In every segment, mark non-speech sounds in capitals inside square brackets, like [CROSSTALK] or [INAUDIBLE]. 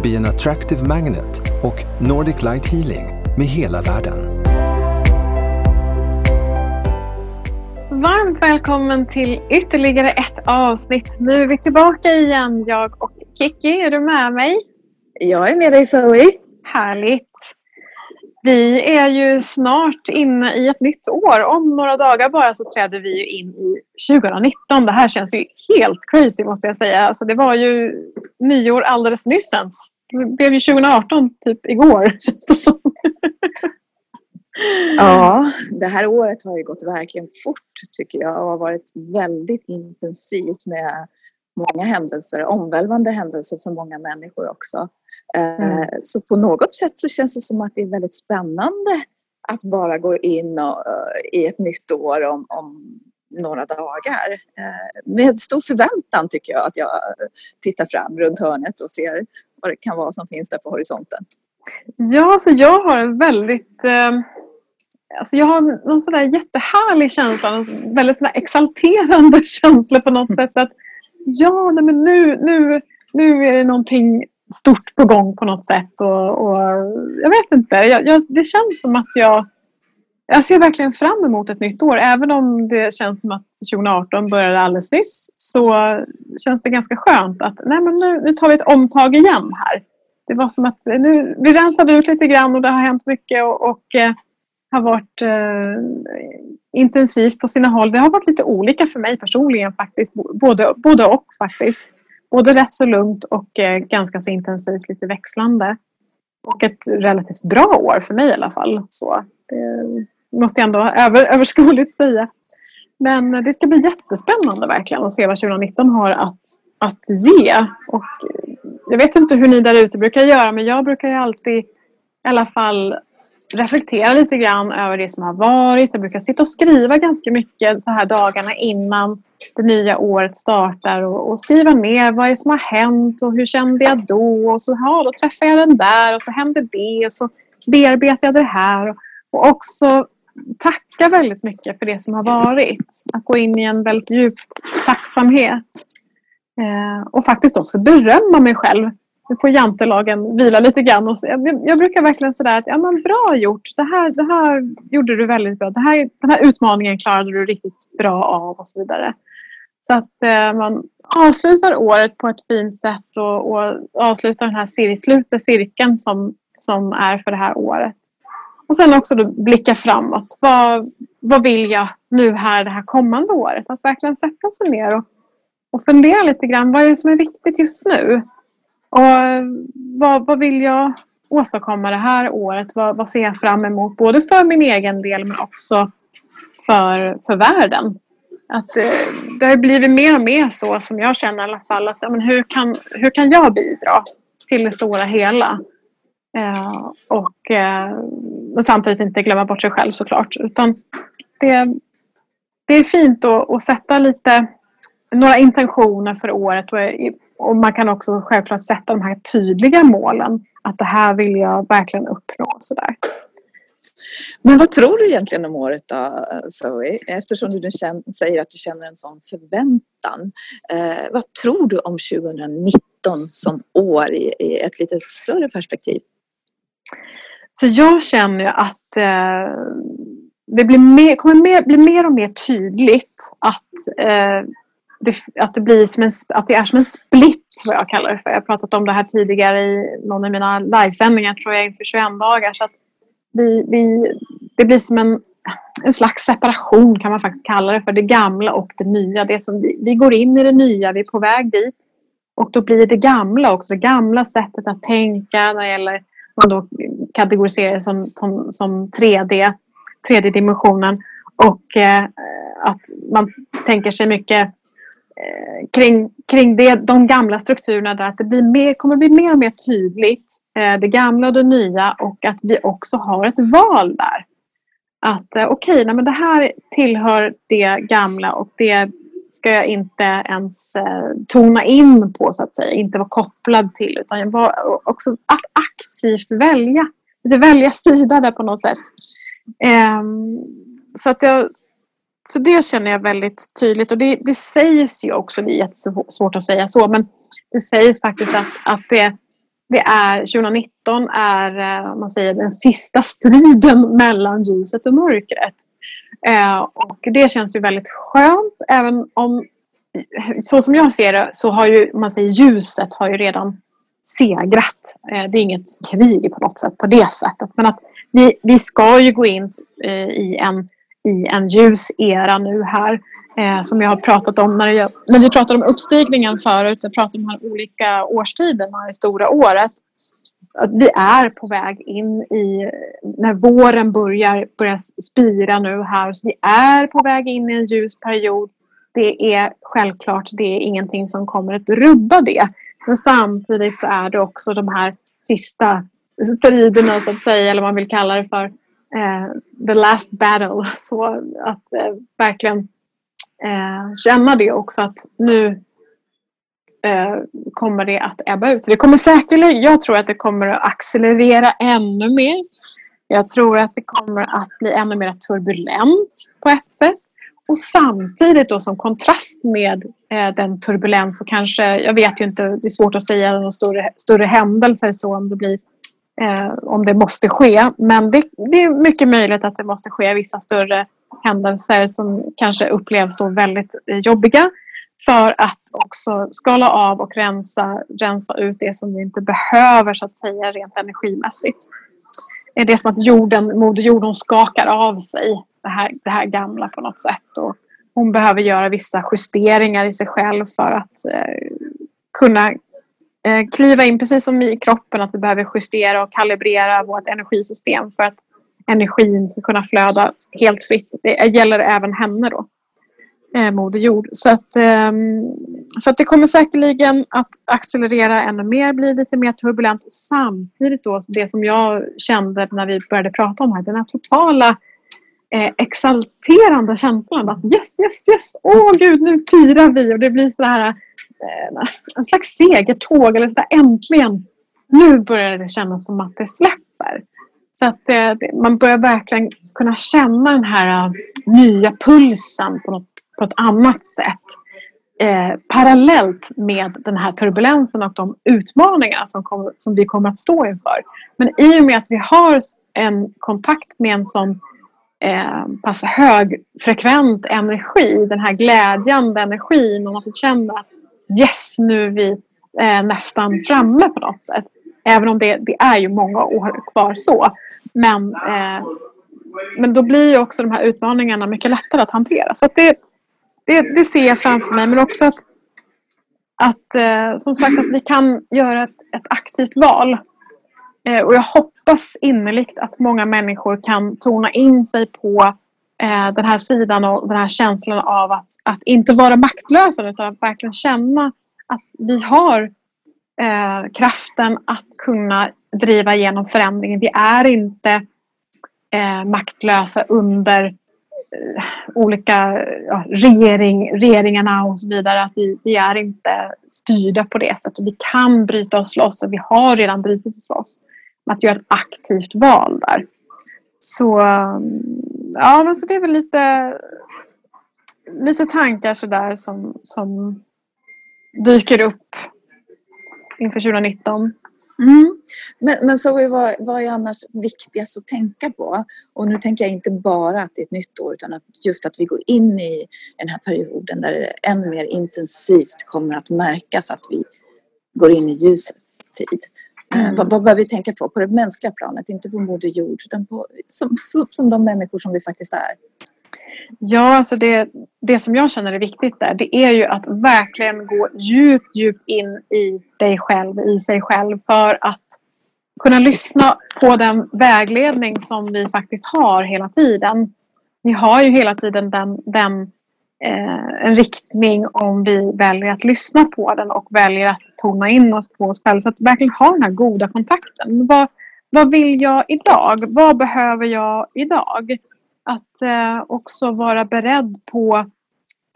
Be an Attractive Magnet och Nordic Light Healing med hela världen. Varmt välkommen till ytterligare ett avsnitt. Nu är vi tillbaka igen, jag och Kiki. Är du med mig? Jag är med dig Zoe. Härligt. Vi är ju snart inne i ett nytt år. Om några dagar bara så träder vi ju in i 2019. Det här känns ju helt crazy måste jag säga. Alltså det var ju nyår alldeles nyssens. Det blev ju 2018 typ igår [LAUGHS] känns det som. Ja, det här året har ju gått verkligen fort tycker jag och har varit väldigt intensivt med många händelser, omvälvande händelser för många människor också. Mm. Så på något sätt så känns det som att det är väldigt spännande att bara gå in och, i ett nytt år om, om några dagar. Eh, med stor förväntan tycker jag att jag tittar fram runt hörnet och ser vad det kan vara som finns där på horisonten. Ja, så jag har en väldigt eh, Alltså jag har någon sådär jättehärlig känsla, en väldigt sådär exalterande [LAUGHS] känsla på något sätt att ja, nej men nu, nu, nu är det någonting stort på gång på något sätt. Och, och jag vet inte, jag, jag, det känns som att jag jag ser verkligen fram emot ett nytt år. Även om det känns som att 2018 började alldeles nyss så känns det ganska skönt att nej men nu, nu tar vi ett omtag igen här. Det var som att nu, vi rensade ut lite grann och det har hänt mycket och, och eh, har varit eh, intensivt på sina håll. Det har varit lite olika för mig personligen faktiskt. Både, både och faktiskt. Både rätt så lugnt och eh, ganska så intensivt, lite växlande. Och ett relativt bra år för mig i alla fall. Så, det måste jag ändå över, överskådligt säga. Men det ska bli jättespännande verkligen att se vad 2019 har att, att ge. Och eh, jag vet inte hur ni där ute brukar göra men jag brukar ju alltid i alla fall reflektera lite grann över det som har varit. Jag brukar sitta och skriva ganska mycket så här dagarna innan det nya året startar och, och skriva ner vad är det som har hänt och hur kände jag då och så ja, då träffade jag den där och så hände det och så bearbetade jag det här. Och, och också tacka väldigt mycket för det som har varit. Att gå in i en väldigt djup tacksamhet. Eh, och faktiskt också berömma mig själv nu får jantelagen vila lite grann. Och så, jag, jag, brukar verkligen säga att ja, men bra gjort. Det här, det här gjorde du väldigt bra. Det här, den här utmaningen klarade du riktigt bra av och så vidare. Så att eh, man avslutar året på ett fint sätt och, och avslutar den här cir cirkeln som, som är för det här året. Och sen också då blicka framåt. Vad, vad vill jag nu här det här kommande året? Att verkligen sätta sig ner och, och fundera lite grann. Vad är det som är viktigt just nu? Och eh, vad, vad vill jag åstadkomma det här året? Vad, vad ser jag fram emot? Både för min egen del men också för, för världen. Att, eh, det har blivit mer och mer så som jag känner i alla fall. Att, ja, men hur, kan, hur kan jag bidra till det stora hela? Eh, och eh, samtidigt inte glömma bort sig själv såklart. Utan det, det är fint att, att sätta lite några intentioner för året och och man kan också självklart sätta de här tydliga målen. Att det här vill jag verkligen uppnå. Sådär. Men vad tror du egentligen om året då, Zoe? Eftersom du känner, säger att du känner en sån förväntan. Eh, vad tror du om 2019 som år i, i ett lite större perspektiv? Så jag känner att eh, det blir mer, kommer mer, bli mer och mer tydligt att eh, det, att, det blir som en, att det är som en split, vad jag kallar det för. Jag har pratat om det här tidigare i någon av mina livesändningar, tror jag, inför 21 dagar. Så att vi, vi, det blir som en, en slags separation, kan man faktiskt kalla det för. Det gamla och det nya. Det som vi, vi går in i det nya, vi är på väg dit. Och då blir det gamla också, det gamla sättet att tänka när det gäller, man då kategoriserar det som, som, som 3D, tredje dimensionen. Och eh, att man tänker sig mycket Eh, kring, kring det, de gamla strukturerna där att det blir mer, kommer bli mer och mer tydligt eh, det gamla och det nya och att vi också har ett val där. Att eh, okej, okay, det här tillhör det gamla och det ska jag inte ens eh, tona in på så att säga, inte vara kopplad till utan var, också att aktivt välja. Att välja sida där på något sätt. Eh, så att jag så det känner jag väldigt tydligt och det, det sägs ju också, det är jättesvårt att säga så, men det sägs faktiskt att, att det, det är 2019 är eh, man säger, den sista striden mellan ljuset och mörkret. Eh, och det känns ju väldigt skönt även om så som jag ser det så har ju man säger ljuset har ju redan segrat. Eh, det är inget krig på något sätt på det sättet. Men att vi, vi ska ju gå in eh, i en i en ljus era nu här. Eh, som jag har pratat om när, jag, när vi pratade om uppstigningen förut. Jag pratade om de här olika årstiderna i stora året. Att vi är på väg in i när våren börjar, börjar spira nu här. Så vi är på väg in i en ljus period. Det är självklart, det är ingenting som kommer att rubba det. Men samtidigt så är det också de här sista striderna så att säga, eller vad man vill kalla det för Eh, the last battle. [LAUGHS] Så att eh, verkligen eh, känna det också att nu eh, kommer det att ebba ut. Så det kommer säkerligen, jag tror att det kommer att accelerera ännu mer. Jag tror att det kommer att bli ännu mer turbulent på ett sätt. Och samtidigt då som kontrast med eh, den turbulens och kanske, jag vet ju inte, det är svårt att säga några större, större händelser så om det blir eh, om det måste ske. Men det, det, är mycket möjligt att det måste ske vissa större händelser som kanske upplevs då väldigt jobbiga för att också skala av och rensa, rensa ut det som vi inte behöver så att säga rent energimässigt. Det är som att jorden, Moder Jord skakar av sig det här, det här gamla på något sätt. Och hon behöver göra vissa justeringar i sig själv för att eh, kunna Eh, kliva in, precis som i kroppen, att vi behöver justera och kalibrera vårt energisystem för att energin ska kunna flöda helt fritt. Det gäller även henne då, eh, Moder Jord. Så att, eh, så att det kommer säkerligen att accelerera ännu mer, bli lite mer turbulent och samtidigt då det som jag kände när vi började prata om det här, den här totala eh, exalterande känslan att yes, yes, yes, åh oh, gud, nu firar vi och det blir så här Eh, en slags segertåg eller sådär äntligen. Nu börjar det kännas som att det släpper. Så att eh, det, man börjar verkligen kunna känna den här uh, nya pulsen på något, på ett annat sätt. Eh, parallellt med den här turbulensen och de utmaningar som, kom, som vi kommer att stå inför. Men i och med att vi har en kontakt med en sån eh, pass högfrekvent energi, den här glädjande energin och man får känna att yes, nu är vi eh, nästan framme på något sätt. Även om det, det är ju många år kvar så. Men, eh, men då blir ju också de här utmaningarna mycket lättare att hantera. Så att det, det, det ser jag framför mig. Men också att, att eh, som sagt att vi kan göra ett, ett aktivt val. Eh, och jag hoppas innerligt att många människor kan tona in sig på eh, den här sidan och den här känslan av att, att inte vara maktlösa utan att verkligen känna att vi har eh, kraften att kunna driva igenom förändringen. Vi är inte eh, maktlösa under eh, olika ja, regering, regeringarna och så vidare. Att vi, vi är inte styrda på det sättet. Vi kan bryta oss loss och vi har redan brutit oss loss. Att göra ett aktivt val där. Så ja, men så det är väl lite, lite tankar sådär som, som dyker upp inför 2019. Mm. Men, men så vad, vad är annars viktigast att tänka på? Och nu tänker jag inte bara att det är ett nytt år utan att just att vi går in i den här perioden där det än mer intensivt kommer att märkas att vi går in i ljusets tid. Mm. Vad, vad behöver vi tänka på? På det mänskliga planet, inte på Moder Jord, utan på, som, som de människor som vi faktiskt är. Ja, alltså det, det som jag känner är viktigt där, det är ju att verkligen gå djupt, djupt in i dig själv, i sig själv för att kunna lyssna på den vägledning som vi faktiskt har hela tiden. Vi har ju hela tiden den, den eh, en riktning om vi väljer att lyssna på den och väljer att tona in oss på oss själva. Så att verkligen ha den här goda kontakten. Vad, vad vill jag idag? Vad behöver jag idag? Att eh, också vara beredd på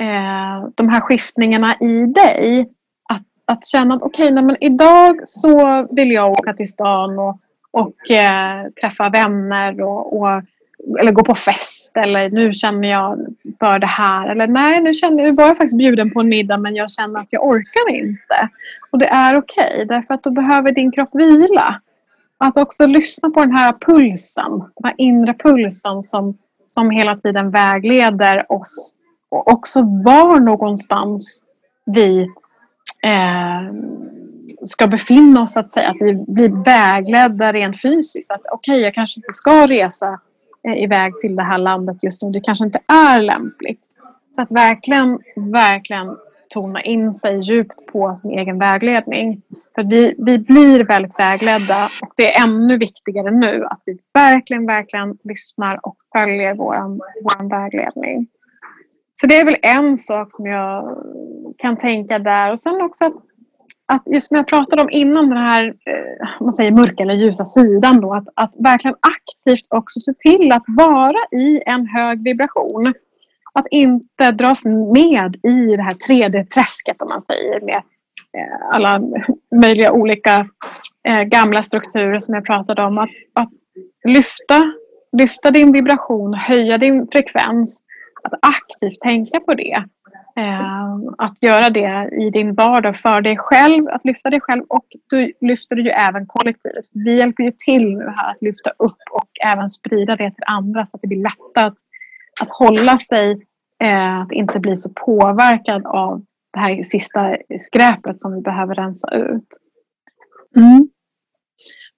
eh, de här skiftningarna i dig. Att, att känna att okej, okay, idag så vill jag åka till stan och, och eh, träffa vänner och, och eller gå på fest eller nu känner jag för det här. Eller nej, nu, känner, nu var jag faktiskt bjuden på en middag men jag känner att jag orkar inte. Och det är okej okay, därför att då behöver din kropp vila. Att också lyssna på den här pulsen, den här inre pulsen som, som hela tiden vägleder oss. Och också var någonstans vi eh, ska befinna oss, att säga. Att vi blir vägledda rent fysiskt. Att okej, okay, jag kanske inte ska resa Eh, iväg till det här landet just nu. Det kanske inte är lämpligt. Så att verkligen, verkligen tona in sig djupt på sin egen vägledning. För vi, vi blir väldigt vägledda och det är ännu viktigare nu att vi verkligen, verkligen lyssnar och följer vår våran vägledning. Så det är väl en sak som jag kan tänka där. Och sen också att att just som jag pratade om innan den här eh, man säger mörka eller ljusa sidan då, att, att verkligen aktivt också se till att vara i en hög vibration. Att inte dras med i det här 3D-träsket om man säger med eh, alla möjliga olika eh, gamla strukturer som jag pratade om. Att, att lyfta, lyfta din vibration, höja din frekvens, att aktivt tänka på det Ehm, att göra det i din vardag för dig själv, att lyfta dig själv och du lyfter du ju även kollektivet. Vi hjälper ju till nu här att lyfta upp och även sprida det till andra så att det blir lättare att, att hålla sig, eh, att inte bli så påverkad av det här sista skräpet som vi behöver rensa ut. Mm.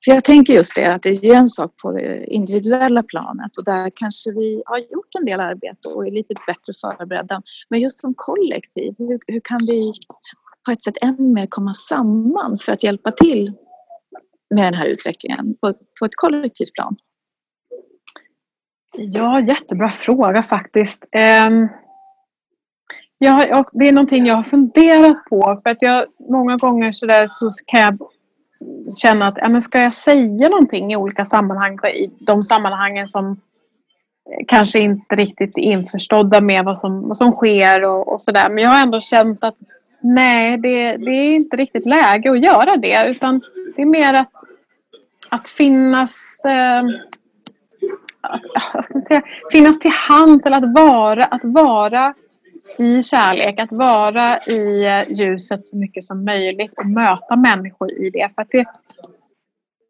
För jag tänker just det att det är ju en sak på det individuella planet och där kanske vi har gjort en del arbete och är lite bättre förberedda. Men just som kollektiv, hur, hur kan vi på ett sätt ännu mer komma samman för att hjälpa till med den här utvecklingen på, på ett kollektivt plan? Ja, jättebra fråga faktiskt. Um, ja, det är någonting jag har funderat på för att jag många gånger så, där så kan jag känna att ja, men ska jag säga någonting i olika sammanhang, i de sammanhangen som eh, kanske inte riktigt är införstådda med vad som, vad som sker och, och sådär. Men jag har ändå känt att nej, det, det, är inte riktigt läge att göra det utan det är mer att, att finnas eh, att, säga, finnas till hands eller att vara, att vara i kärlek, att vara i ljuset så mycket som möjligt och möta människor i det. För det,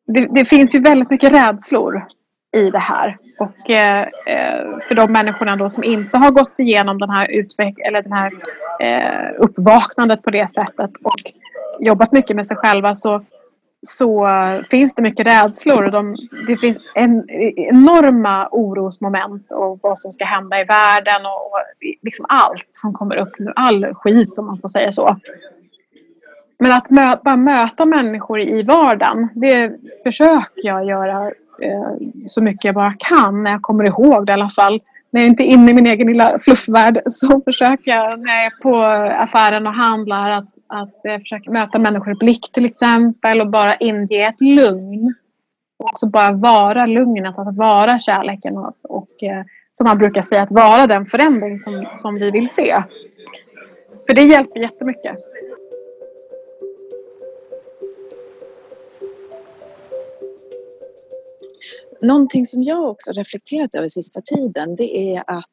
det, det, finns ju väldigt mycket rädslor i det här. Och eh, eh, för de människorna då som inte har gått igenom den här, utveck- eller den här eh, uppvaknandet på det sättet och jobbat mycket med sig själva så så finns det mycket rädslor. Och de, det finns en, enorma orosmoment och vad som ska hända i världen och, och liksom allt som kommer upp nu. All skit om man får säga så. Men att mö, bara möta människor i vardagen, det försöker jag göra eh, så mycket jag bara kan när jag kommer ihåg det i alla fall när jag inte är inne i min egen lilla fluffvärld så [LAUGHS] försöker jag när jag är på affären och handlar att, att försöka möta människor i blick till exempel och bara inge ett lugn. Och också bara vara lugnet, att vara kärleken och, och eh, som man brukar säga, att vara den förändring som, som vi vill se. För det hjälper jättemycket. Någonting som jag också reflekterat över sista tiden det är att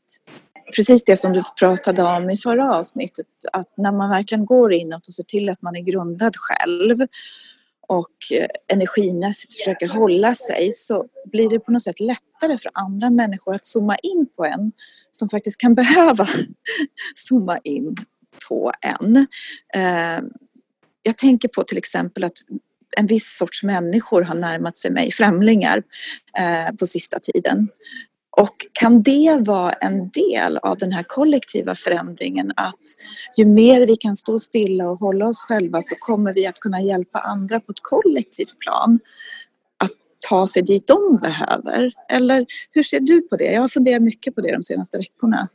precis det som du pratade om i förra avsnittet att när man verkligen går inåt och ser till att man är grundad själv och eh, energimässigt försöker hålla sig så blir det på något sätt lättare för andra människor att zooma in på en som faktiskt kan [LAUGHS] behöva zooma in på en. Eh, jag tänker på till exempel att en viss sorts människor har närmat sig mig, främlingar, eh, på sista tiden. Och kan det vara en del av den här kollektiva förändringen att ju mer vi kan stå stilla och hålla oss själva så kommer vi att kunna hjälpa andra på ett kollektivt plan att ta sig dit de behöver? Eller hur ser du på det? Jag har funderat mycket på det de senaste veckorna.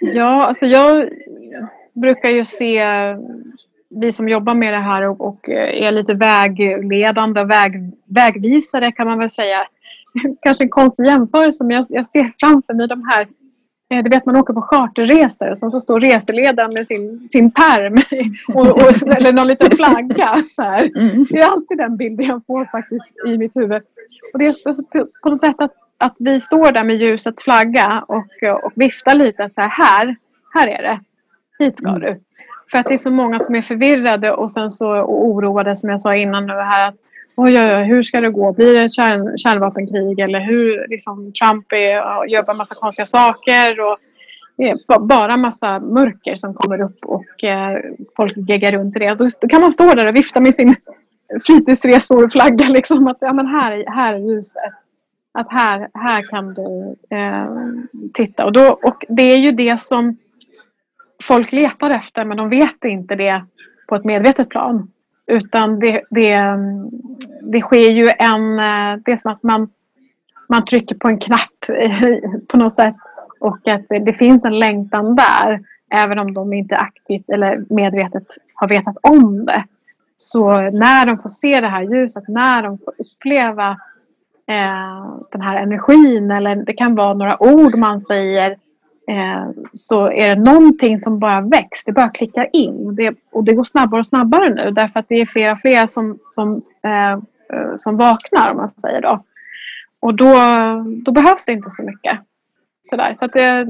Ja, alltså jag brukar ju se vi som jobbar med det här och, och är lite vägledande, väg, vägvisare kan man väl säga. [LAUGHS] Kanske en konstig jämförelse men jag, jag ser framför mig de här Eh, du vet man åker på charterresor och så står reseledaren med sin, sin perm [LAUGHS] och, och, eller någon liten flagga. Så här. Mm. Det är alltid den bilden jag får faktiskt i mitt huvud. Och det är på något sätt att, att vi står där med ljusets flagga och, och viftar lite så här, här, här är det. Hit ska mm. du. För att det är så många som är förvirrade och sen så och oroade som jag sa innan nu här att oj, oj, oj, hur ska det gå? Blir det kärn, kärnvapenkrig? Eller hur liksom, Trump är, gör massa konstiga saker. Och, bara massa mörker som kommer upp och eh, folk geggar runt i det. Alltså, då kan man stå där och vifta med sin fritidsresor-flagga. Liksom, att ja, men här, här är ljuset. Att här, här kan du eh, titta. Och, då, och det är ju det som folk letar efter men de vet inte det på ett medvetet plan. Utan det, det, det sker ju en... Eh, det är som att man, man trycker på en knapp [LAUGHS] på något sätt och att det, det finns en längtan där även om de inte aktivt eller medvetet har vetat om det. Så när de får se det här ljuset, när de får uppleva eh, den här energin eller det kan vara några ord man säger Eh, så är det någonting som bara väcks. Det bara klickar in. Det, och det går snabbare och snabbare nu därför att det är flera och flera som, som, eh, eh, som vaknar om man säger då. Och då, då behövs det inte så mycket. Sådär. Så att, det,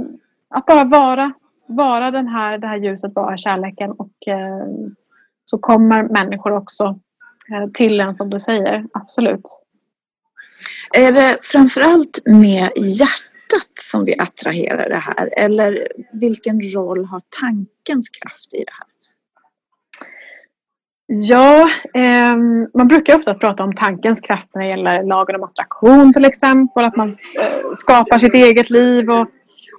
att bara vara, vara den här, det här ljuset, vara kärleken och eh, så kommer människor också eh, till en som du säger, absolut. Är det framförallt med hjärtat hjärtat som vi attraherar det här? Eller vilken roll har tankens kraft i det här? Ja, eh, man brukar ofta prata om tankens kraft när det gäller lagen om attraktion till exempel. Att man eh, skapar sitt eget liv. Och,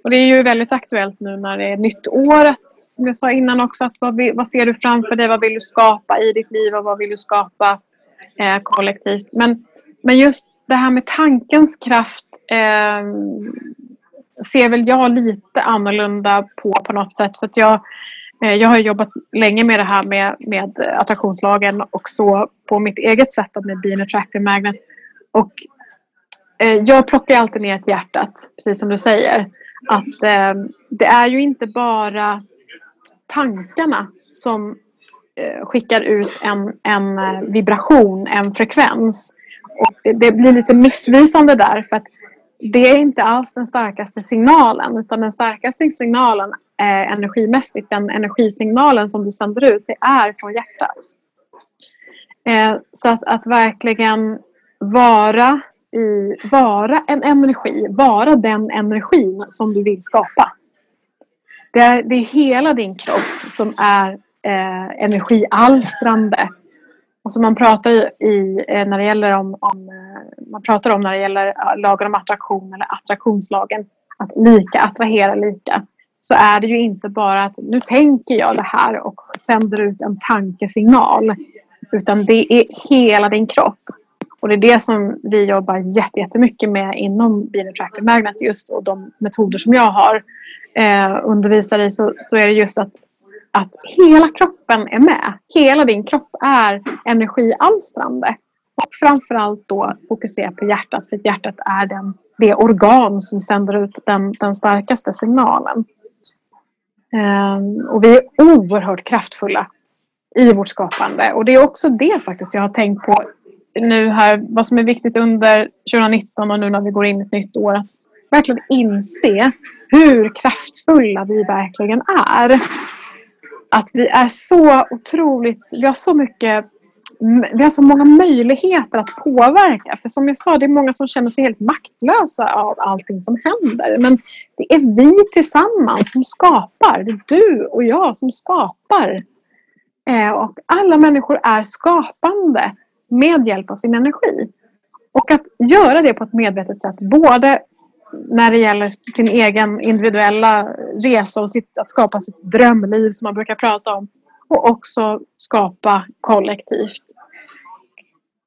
och, det är ju väldigt aktuellt nu när det är nytt år. som jag sa innan också, att vad, vad, ser du framför dig? Vad vill du skapa i ditt liv och vad vill du skapa eh, kollektivt? Men, men just det här med tankens kraft eh, ser väl jag lite annorlunda på på något sätt. För att jag, eh, jag har jobbat länge med det här med, med attraktionslagen och så på mitt eget sätt med Being Attractive Magnet. Och eh, jag plockar alltid ner till hjärtat, precis som du säger. Att eh, det är ju inte bara tankarna som eh, skickar ut en, en eh, vibration, en frekvens. Det blir lite missvisande där för att det är inte alls den starkaste signalen utan den starkaste signalen eh, energimässigt, den energisignalen som du sänder ut, det är från hjärtat. Eh, så att, att verkligen vara, i, vara en energi, vara den energin som du vill skapa. Det är, det är hela din kropp som är eh, energialstrande och som man pratar i, eh, när det gäller om, om, eh, man pratar om när det gäller eh, lagen om attraktion eller attraktionslagen, att lika attraherar lika. Så är det ju inte bara att nu tänker jag det här och sänder ut en tankesignal. Utan det är hela din kropp. Och det är det som vi jobbar jättemycket med inom Being Attractive Magnet just och de metoder som jag har eh, undervisar i så, så är det just att att hela kroppen är med. Hela din kropp är energialstrande. Och framförallt då fokusera på hjärtat för hjärtat är den, det organ som sänder ut den, den starkaste signalen. Um, och vi är oerhört kraftfulla i vårt skapande. Och det är också det faktiskt jag har tänkt på nu här, vad som är viktigt under 2019 och nu när vi går in i ett nytt år. Att verkligen inse hur kraftfulla vi verkligen är att vi är så otroligt, vi har så mycket vi har så många möjligheter att påverka. För som jag sa, det är många som känner sig helt maktlösa av allting som händer. Men det är vi tillsammans som skapar. Det är du och jag som skapar. Eh, och alla människor är skapande med hjälp av sin energi. Och att göra det på ett medvetet sätt, både när det gäller sin egen individuella resa och sitt, att skapa sitt drömliv som man brukar prata om. Och också skapa kollektivt.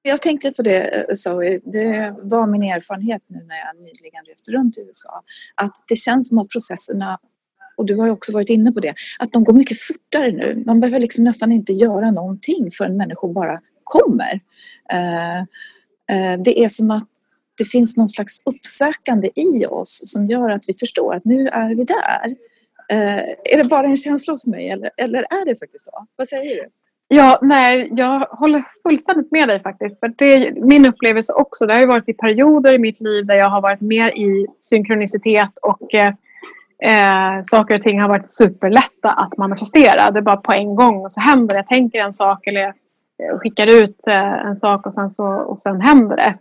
Jag tänkte på det Zoe, det var min erfarenhet nu när jag nyligen reste runt i USA. Att det känns som att processerna och du har ju också varit inne på det, att de går mycket fortare nu. Man behöver liksom nästan inte göra någonting förrän människor bara kommer. Eh, eh, det är som att det finns någon slags uppsökande i oss som gör att vi förstår att nu är vi där. Eh, är det bara en känsla hos mig eller, eller är det faktiskt så? Vad säger du? Ja, nej, jag håller fullständigt med dig faktiskt. För det är min upplevelse också. Det har ju varit i perioder i mitt liv där jag har varit mer i synkronicitet och eh, eh, saker och ting har varit superlätta att manifestera. Det är bara på en gång och så händer det. Jag tänker en sak eller skickar ut eh, en sak och sen, så, och sen händer det.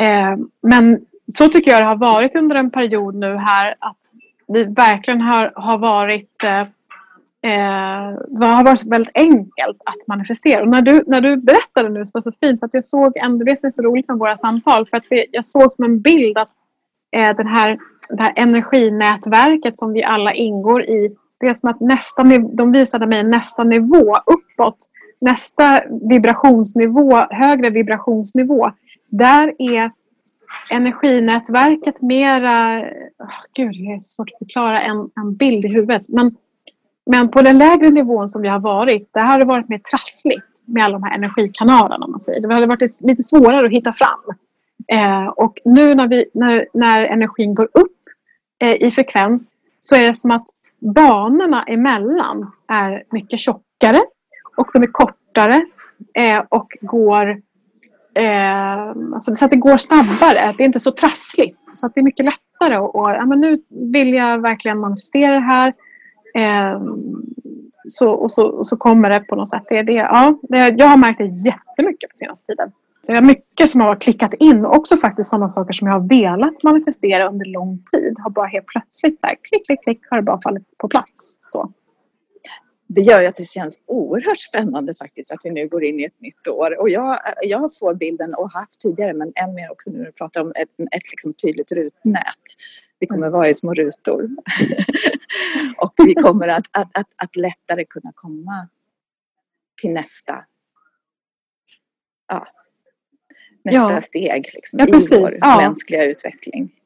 Eh, men så tycker jag det har varit under en period nu här att vi verkligen har, har varit eh, Eh, det har varit väldigt enkelt att manifestera. Och när, du, när du berättade nu så var det så fint för att jag såg ändå, det som är så roligt med våra samtal, för att vi, jag såg som en bild att eh, den här, det här energinätverket som vi alla ingår i, det är som att nästa, de visade mig nästa nivå uppåt, nästa vibrationsnivå, högre vibrationsnivå. Där är energinätverket mera, oh, gud det är svårt att förklara en, en bild i huvudet, men men på den lägre nivån som vi har varit, där har det varit mer trassligt med alla de här energikanalerna. Man säger. Det hade varit lite svårare att hitta fram. Eh, och nu när, vi, när, när energin går upp eh, i frekvens så är det som att banorna emellan är mycket tjockare och de är kortare eh, och går eh, alltså så att det går snabbare. Det är inte så trassligt. Så att det är mycket lättare. Och, och ja, men nu vill jag verkligen manifestera det här. Eh, så, och, så, och så kommer det på något sätt. Det, det, ja, det, jag har märkt det jättemycket på senaste tiden. Det är mycket som har klickat in. Också faktiskt sådana saker som jag har velat manifestera under lång tid. Har bara helt plötsligt så här, klick, klick, klick har det bara fallit på plats. Så. Det gör ju att det känns oerhört spännande faktiskt att vi nu går in i ett nytt år. Och jag, jag får bilden, och haft tidigare, men än mer också nu när du pratar om ett, ett liksom tydligt rutnät. Vi kommer vara i små rutor. [LAUGHS] och vi kommer att, att, att, att lättare kunna komma till nästa, ja, nästa ja. steg liksom, ja, i vår ja. mänskliga utveckling.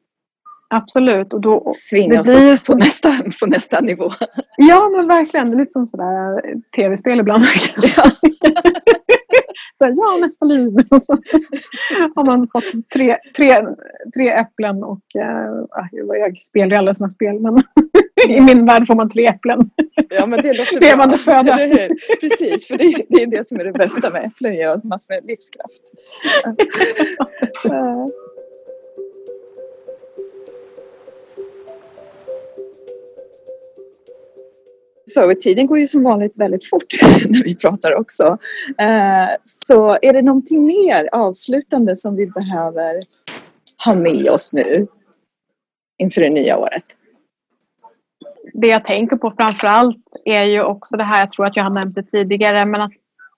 Absolut. Och då, Svinga oss upp så... på, nästa, på nästa nivå. Ja, men verkligen. Det är lite som sådär tv-spel ibland. [LAUGHS] Ja. så här, ja, nästa liv. [LAUGHS] Och så har man fått tre, tre, tre äpplen och uh, jag spelar ju alla sådana spel men [LAUGHS] i min värld får man tre äpplen. Ja, men det låter Levande föda. Precis, för det, det, är det som är det bästa med äpplen, ger oss massor med livskraft. Så tiden går ju som vanligt väldigt fort [LAUGHS] när vi pratar också. Eh, så är det någonting mer avslutande som vi behöver ha med oss nu inför det nya året? Det jag tänker på framför allt är ju också det här, jag tror att jag har nämnt det tidigare, men att,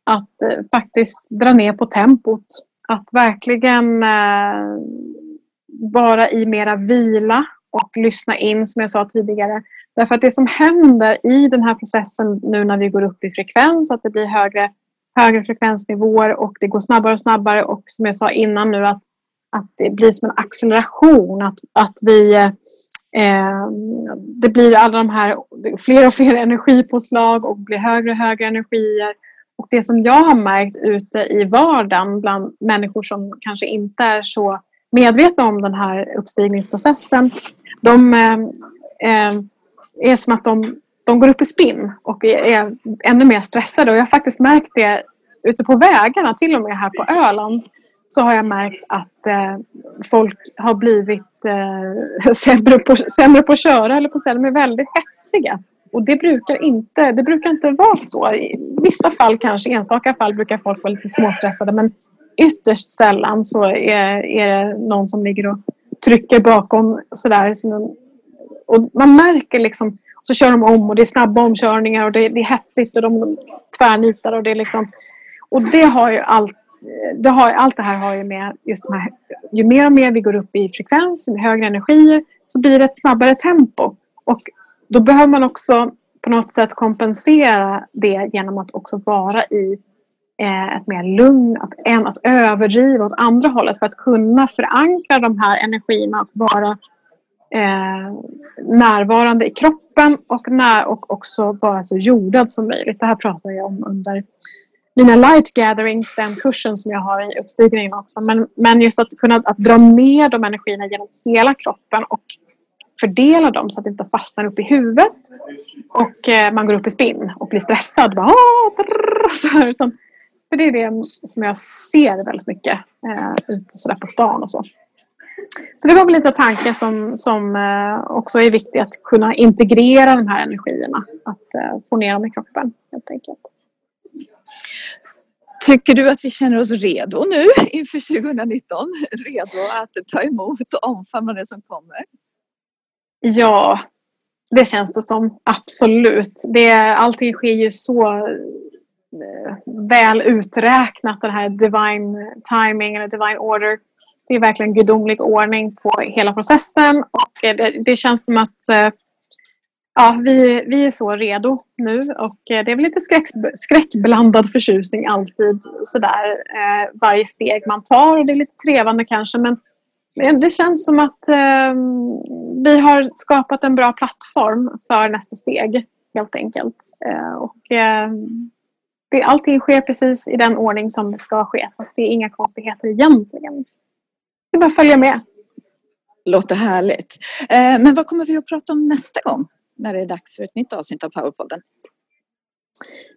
att eh, faktiskt dra ner på tempot. Att verkligen eh, vara i mera vila och lyssna in som jag sa tidigare. Därför att det som händer i den här processen nu när vi går upp i frekvens, att det blir högre, högre frekvensnivåer och det går snabbare och snabbare och som jag sa innan nu att, att det blir som en acceleration. Att, att vi, eh, det blir alla de här fler och fler energipåslag och blir högre och högre energier. Och det som jag har märkt ute i vardagen bland människor som kanske inte är så medvetna om den här uppstigningsprocessen. De, eh, eh är som att de, de går upp i spinn och är ännu mer stressade. Och jag har faktiskt märkt det ute på vägarna, till och med här på Öland så har jag märkt att eh, folk har blivit eh, [LAUGHS] sämre, på, sämre på att köra eller på att de är väldigt hetsiga. Och det brukar, inte, det brukar inte vara så. I vissa fall, kanske enstaka fall, brukar folk vara lite småstressade men ytterst sällan så är, är det någon som ligger och trycker bakom sådär som och man märker liksom, så kör de om och det är snabba omkörningar och det, det är hetsigt och de tvärnitar och det är liksom... Och det har ju allt det har, allt det här har ju med just de här, ju mer och mer vi går upp i frekvens, med högre energier, så blir det ett snabbare tempo. Och då behöver man också på något sätt kompensera det genom att också vara i eh, ett mer lugn, att, än att överdriva åt andra hållet för att kunna förankra de här energierna och vara eh, närvarande i kroppen och, när, och också vara så jordad som möjligt. Det här pratar jag om under mina light gatherings, den kursen som jag har i uppstigningen också. Men, men just att kunna att dra ner de energierna genom hela kroppen och fördela dem så att det inte fastnar upp i huvudet och eh, man går upp i spinn och blir stressad. Bara, ah, så här, utan, för det är det som jag ser väldigt mycket eh, ute sådär på stan och så. Så det var väl lite tanken som, som eh, också är viktig att kunna integrera de här energierna. Att eh, få ner dem i kroppen helt enkelt. Tycker du att vi känner oss redo nu inför 2019? Redo att ta emot och omfamna det som kommer? Ja, det känns det som. Absolut. Det, allting sker ju så eh, väl uträknat, den här divine timing eller divine order. Det är verkligen gudomlig ordning på hela processen och eh, det, det känns som att eh, ja, vi, vi är så redo nu och eh, det är väl lite skräck, skräckblandad förtjusning alltid sådär eh, varje steg man tar och det är lite trevande kanske men det känns som att eh, vi har skapat en bra plattform för nästa steg helt enkelt. Eh, och, eh, det, allting sker precis i den ordning som det ska ske så det är inga konstigheter egentligen. Det är bara att följa med. Låter härligt. Eh, men vad kommer vi att prata om nästa gång? när det är dags för ett nytt avsnitt av Powerpodden?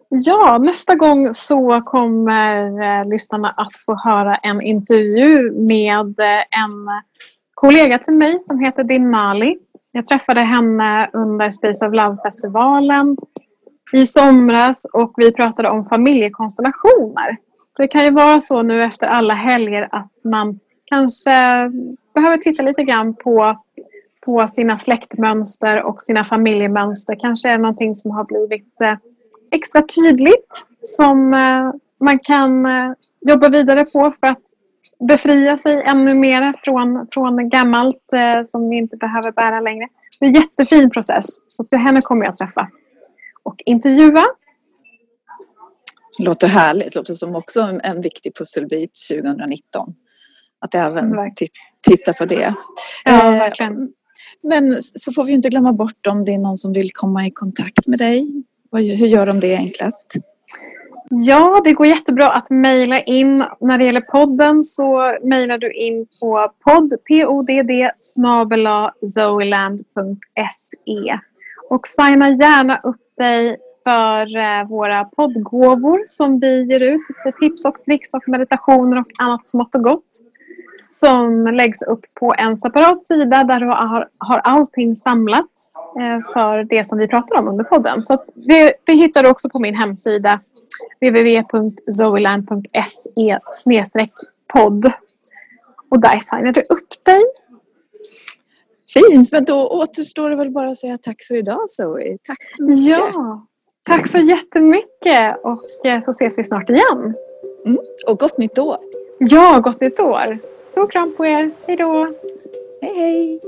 Ja, nästa gång så kommer eh, lyssnarna att få höra en intervju med eh, en kollega till mig som heter Din Mali. Jag träffade henne under Space of Love-festivalen i somras och vi pratade om familjekonstellationer. Det kan ju vara så nu efter alla helger att man kanske behöver titta lite grann på på sina släktmönster och sina familjemönster kanske är någonting som har blivit eh, extra tydligt som eh, man kan eh, jobba vidare på för att befria sig ännu mer från, från gammalt som vi inte behöver bära längre. Det är en jättefin process så till henne kommer jag träffa och intervjua. Låter härligt, låter som också en viktig pusselbit 2019. Att även titta på det. Ja, verkligen. Men så får vi inte glömma bort om det är någon som vill komma i kontakt med dig. Hur gör de det enklast? Ja, det går jättebra att mejla in. När det gäller podden så mejlar du in på podd, podd zoeland.se och signa gärna upp dig för eh, våra poddgåvor som vi ger ut. Tips och tricks och meditationer och annat smått och gott som läggs upp på en separat sida där du har, har allting samlat eh, för det som vi pratar om under podden. Så det, det hittar du också på min hemsida www.zoeland.se podd. Och där signar du upp dig. Fint, men då återstår det väl bara att säga tack för idag Zoe. Tack så mycket. Ja, tack så jättemycket och eh, så ses vi snart igen. Mm, och gott nytt år. Ja, gott nytt år. Stor kram på er. Hej då! Hej hej!